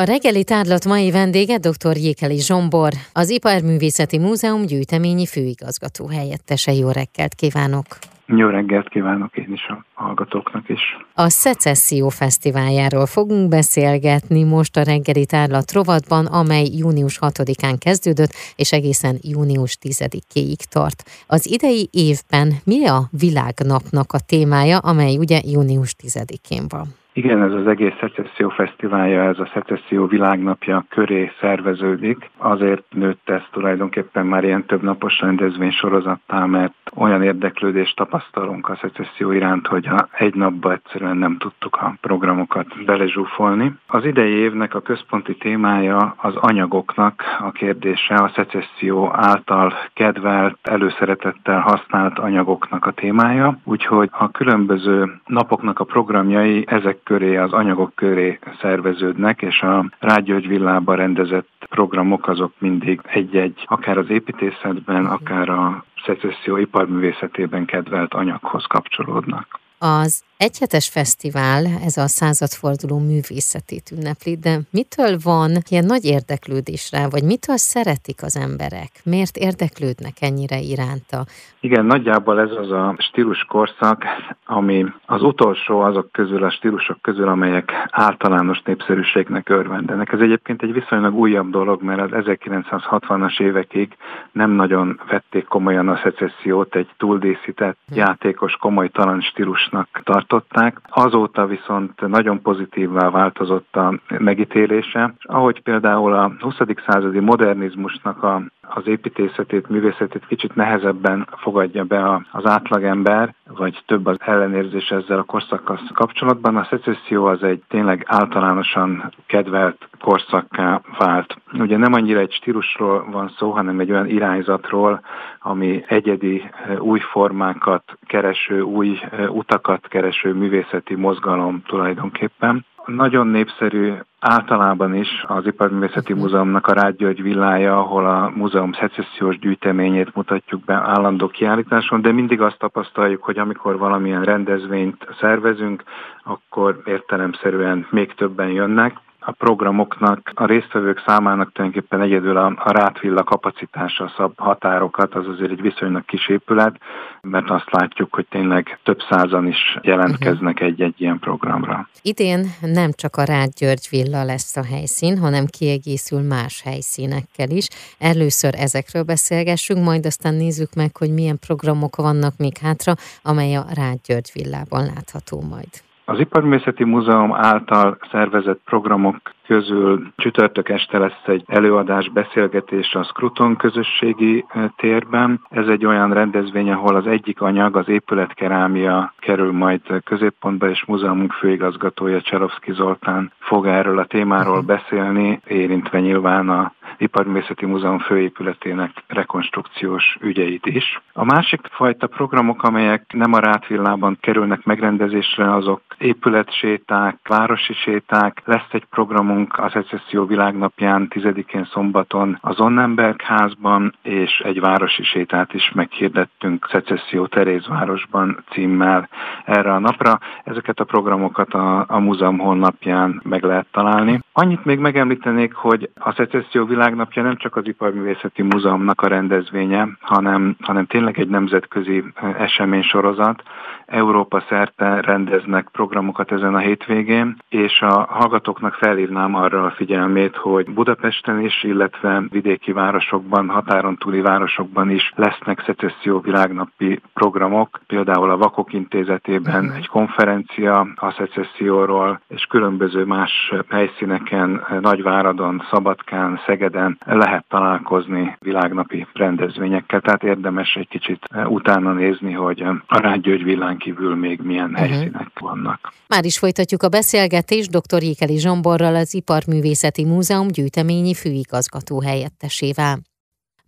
A reggeli tárlat mai vendége dr. Jékeli Zsombor, az Iparművészeti Múzeum gyűjteményi főigazgató helyettese. Jó reggelt kívánok! Jó reggelt kívánok én is a hallgatóknak is. A Szecesszió Fesztiváljáról fogunk beszélgetni most a reggeli tárlat rovatban, amely június 6-án kezdődött, és egészen június 10-ig tart. Az idei évben mi a világnapnak a témája, amely ugye június 10-én van? Igen, ez az egész Szecesszió Fesztiválja, ez a Szecesszió világnapja köré szerveződik. Azért nőtt ez tulajdonképpen már ilyen több napos rendezvény sorozattá, mert olyan érdeklődést tapasztalunk a szecesszió iránt, hogy egy napba egyszerűen nem tudtuk a programokat belezsúfolni. Az idei évnek a központi témája az anyagoknak a kérdése, a szecesszió által kedvelt, előszeretettel használt anyagoknak a témája, úgyhogy a különböző napoknak a programjai ezek köré, az anyagok köré szerveződnek, és a Rágyörgy villában rendezett programok azok mindig egy-egy, akár az építészetben, akár a szecesszió iparművészetében kedvelt anyaghoz kapcsolódnak. Az egyhetes fesztivál, ez a századforduló művészetét ünnepli, de mitől van ilyen nagy érdeklődés rá, vagy mitől szeretik az emberek? Miért érdeklődnek ennyire iránta? Igen, nagyjából ez az a stílus korszak, ami az utolsó azok közül, a stílusok közül, amelyek általános népszerűségnek örvendenek. Ez egyébként egy viszonylag újabb dolog, mert az 1960-as évekig nem nagyon vették komolyan a szecessziót, egy túldészített, hm. játékos, komolytalan stílusnak tart tartották. Azóta viszont nagyon pozitívvá változott a megítélése. Ahogy például a 20. századi modernizmusnak a az építészetét, művészetét kicsit nehezebben fogadja be az átlagember, vagy több az ellenérzés ezzel a korszakkal kapcsolatban. A szecesszió az egy tényleg általánosan kedvelt korszakká vált. Ugye nem annyira egy stílusról van szó, hanem egy olyan irányzatról, ami egyedi eh, új formákat kereső, új eh, utakat kereső művészeti mozgalom tulajdonképpen. Nagyon népszerű általában is az Iparművészeti Múzeumnak a Rágygyörgy villája, ahol a múzeum szecessziós gyűjteményét mutatjuk be állandó kiállításon, de mindig azt tapasztaljuk, hogy amikor valamilyen rendezvényt szervezünk, akkor értelemszerűen még többen jönnek a programoknak, a résztvevők számának tulajdonképpen egyedül a, a rátvilla kapacitása szab határokat, az azért egy viszonylag kis épület, mert azt látjuk, hogy tényleg több százan is jelentkeznek egy-egy ilyen programra. Idén nem csak a Rád György villa lesz a helyszín, hanem kiegészül más helyszínekkel is. Először ezekről beszélgessünk, majd aztán nézzük meg, hogy milyen programok vannak még hátra, amely a Rád György villában látható majd. Az Iparművészeti Múzeum által szervezett programok közül csütörtök este lesz egy előadás, beszélgetés a Scruton közösségi térben. Ez egy olyan rendezvény, ahol az egyik anyag, az épületkerámia kerül majd középpontba, és múzeumunk főigazgatója Cserovszki Zoltán fog erről a témáról mhm. beszélni, érintve nyilván a Iparművészeti Múzeum főépületének rekonstrukciós ügyeit is. A másik fajta programok, amelyek nem a Rátvillában kerülnek megrendezésre, azok épületséták, városi séták. Lesz egy programunk a Szecesszió világnapján 10-én szombaton az Onnenberg házban, és egy városi sétát is meghirdettünk Szecesszió Terézvárosban címmel erre a napra. Ezeket a programokat a, a múzeum honlapján meg lehet találni. Annyit még megemlítenék, hogy a Szecesszió világnapja nem csak az Iparművészeti Múzeumnak a rendezvénye, hanem, hanem tényleg egy nemzetközi eseménysorozat. Európa szerte rendeznek programokat ezen a hétvégén, és a hallgatóknak felhívnám arra a figyelmét, hogy Budapesten is, illetve vidéki városokban, határon túli városokban is lesznek szecesszió világnapi programok, például a Vakok Intézetében uh-huh. egy konferencia a szecesszióról, és különböző más helyszíneken, Nagyváradon, Szabadkán, Szegeden lehet találkozni világnapi rendezvényekkel, tehát érdemes egy kicsit utána nézni, hogy a Rágygyörgy villán kívül még milyen uh-huh. helyszínek vannak. Már is folytatjuk a beszélgetést dr. Jékeli Zsomborral, az Iparművészeti Múzeum gyűjteményi főigazgató helyettesével.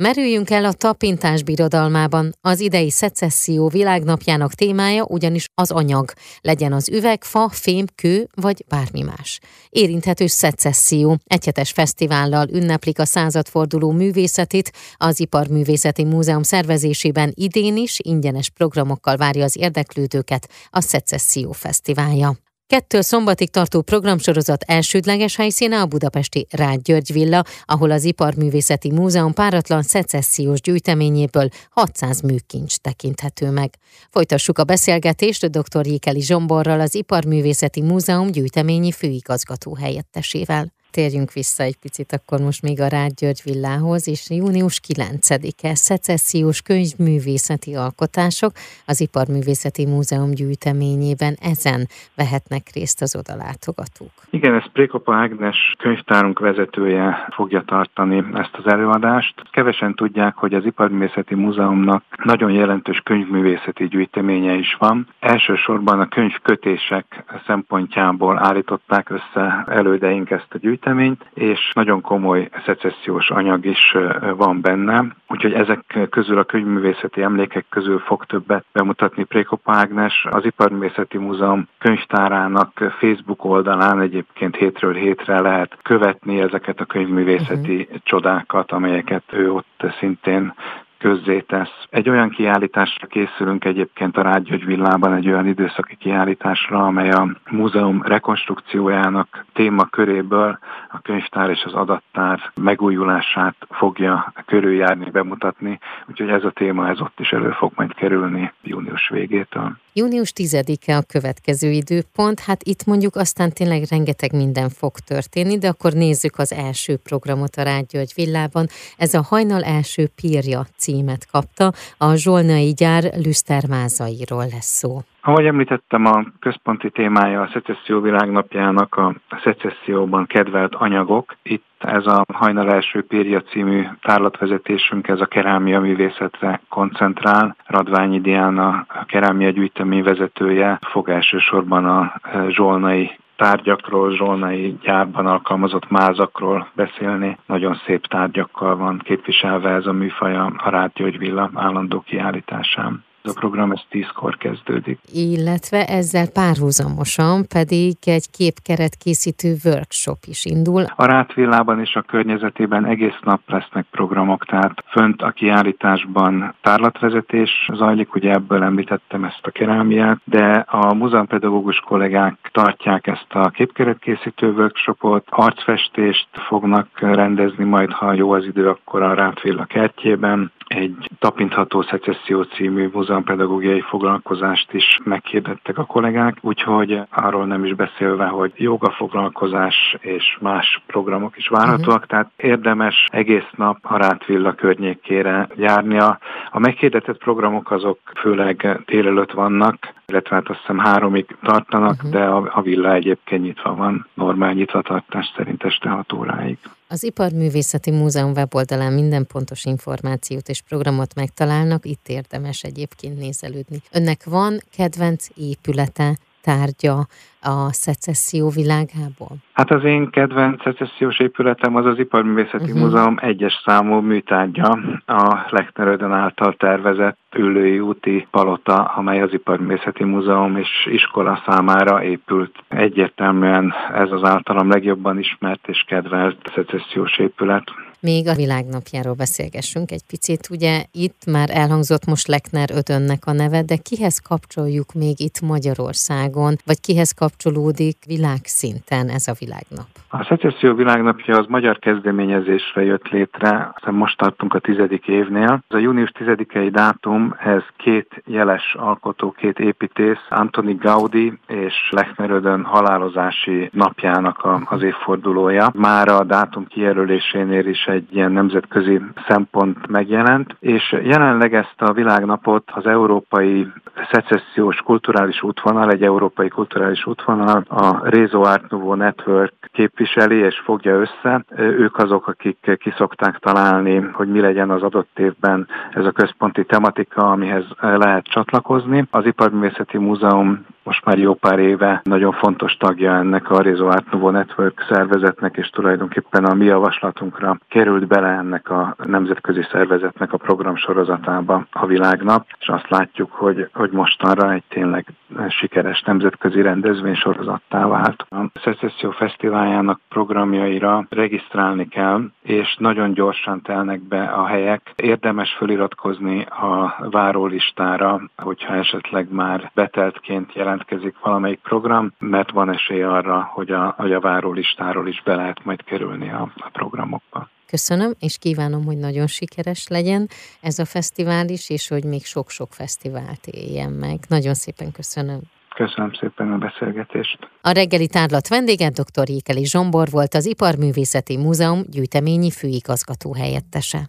Merüljünk el a tapintás birodalmában. Az idei szecesszió világnapjának témája ugyanis az anyag, legyen az üveg, fa, fém, kő vagy bármi más. Érinthető szecesszió. Egyhetes fesztivállal ünneplik a századforduló művészetét, az Iparművészeti Múzeum szervezésében idén is ingyenes programokkal várja az érdeklődőket a Szecesszió Fesztiválja. Kettő szombatig tartó programsorozat elsődleges helyszíne a budapesti Rád György villa, ahol az Iparművészeti Múzeum páratlan szecessziós gyűjteményéből 600 műkincs tekinthető meg. Folytassuk a beszélgetést dr. Jékeli Zsomborral, az Iparművészeti Múzeum gyűjteményi főigazgató helyettesével térjünk vissza egy picit akkor most még a Rád György villához, és június 9-e szecessziós könyvművészeti alkotások az Iparművészeti Múzeum gyűjteményében ezen vehetnek részt az odalátogatók. Igen, ez Prékopa Ágnes könyvtárunk vezetője fogja tartani ezt az előadást. Kevesen tudják, hogy az Iparművészeti Múzeumnak nagyon jelentős könyvművészeti gyűjteménye is van. Elsősorban a könyvkötések szempontjából állították össze elődeink ezt a gyűjteményt, gyűjteményt, és nagyon komoly szecessziós anyag is van benne, úgyhogy ezek közül a könyvművészeti emlékek közül fog többet bemutatni Prékop Ágnes. Az Iparművészeti Múzeum könyvtárának Facebook oldalán egyébként hétről hétre lehet követni ezeket a könyvművészeti uh-huh. csodákat, amelyeket ő ott szintén közzétesz. Egy olyan kiállításra készülünk egyébként a Rágygyögy villában, egy olyan időszaki kiállításra, amely a múzeum rekonstrukciójának téma köréből a könyvtár és az adattár megújulását fogja körüljárni, bemutatni, úgyhogy ez a téma ez ott is elő fog majd kerülni június végétől. Június 10-e a következő időpont, hát itt mondjuk aztán tényleg rengeteg minden fog történni, de akkor nézzük az első programot a Rágygyögy villában. Ez a Hajnal első pírja címet kapta, a Zsolnai gyár lüsztermázairól lesz szó. Ahogy említettem, a központi témája a szecesszió világnapjának a szecesszióban kedvelt anyagok. Itt ez a Hajnal első pírja című tárlatvezetésünk, ez a kerámia művészetre koncentrál. Radványi Diana, a kerámia gyűjtemény vezetője fog elsősorban a zsolnai tárgyakról, zsolnai gyárban alkalmazott mázakról beszélni. Nagyon szép tárgyakkal van képviselve ez a műfaj a Rád Villa állandó kiállításán. A program ez tízkor kezdődik. Illetve ezzel párhuzamosan pedig egy képkeret készítő workshop is indul. A Rátvillában és a környezetében egész nap lesznek programok, tehát fönt a kiállításban tárlatvezetés zajlik, ugye ebből említettem ezt a kerámiát, de a múzeumpedagógus kollégák tartják ezt a képkeretkészítő workshopot, arcfestést fognak rendezni majd, ha jó az idő, akkor a Rátvilla kertjében, egy tapintható szecesszió című múzeumpedagógiai foglalkozást is meghirdettek a kollégák, úgyhogy arról nem is beszélve, hogy joga foglalkozás és más programok is várhatóak, uh-huh. tehát érdemes egész nap a Rátvilla környékére járnia. A meghirdetett programok azok főleg délelőtt vannak, illetve hát azt hiszem háromig tartanak, uh-huh. de a, a villa egyébként nyitva van, normál nyitvatartás szerint este 6 óráig. Az Iparművészeti Múzeum weboldalán minden pontos információt és programot megtalálnak, itt érdemes egyébként nézelődni. Önnek van kedvenc épülete, tárgya a szecesszió világából? Hát az én kedvenc szecessziós épületem az az Iparművészeti uh-huh. Múzeum egyes számú műtárgya, a Lechneröden által tervezett ülői úti palota, amely az Iparművészeti Múzeum és iskola számára épült. Egyértelműen ez az általam legjobban ismert és kedvelt szecessziós épület még a világnapjáról beszélgessünk egy picit. Ugye itt már elhangzott most Lekner ötönnek a neve, de kihez kapcsoljuk még itt Magyarországon, vagy kihez kapcsolódik világszinten ez a világnap? A szecesszió világnapja az magyar kezdeményezésre jött létre, aztán most tartunk a tizedik évnél. Ez a június tizedikei dátum, ez két jeles alkotó, két építész, Antoni Gaudi és Lechner Ödön halálozási napjának a, az évfordulója. Már a dátum kijelölésénél is egy ilyen nemzetközi szempont megjelent, és jelenleg ezt a világnapot az európai szecessziós kulturális útvonal, egy európai kulturális útvonal, a Rézo Art Nouveau Network képviseli és fogja össze. Ők azok, akik kiszokták találni, hogy mi legyen az adott évben ez a központi tematika, amihez lehet csatlakozni. Az Iparművészeti Múzeum most már jó pár éve nagyon fontos tagja ennek a Rézo Art Nouveau Network szervezetnek, és tulajdonképpen a mi javaslatunkra került bele ennek a nemzetközi szervezetnek a program sorozatába a világnap, és azt látjuk, hogy, hogy mostanra egy tényleg sikeres nemzetközi rendezvény sorozattá vált. A Szecesszió Fesztiváljának programjaira regisztrálni kell, és nagyon gyorsan telnek be a helyek. Érdemes feliratkozni a várólistára, hogyha esetleg már beteltként jelentkezik valamelyik program, mert van esély arra, hogy a, hogy a várólistáról is be lehet majd kerülni a, a programokba. Köszönöm, és kívánom, hogy nagyon sikeres legyen ez a fesztivál is, és hogy még sok-sok fesztivált éljen meg. Nagyon szépen köszönöm. Köszönöm szépen a beszélgetést. A reggeli tárlat vendége dr. Jékeli Zsombor volt az Iparművészeti Múzeum gyűjteményi főigazgató helyettese.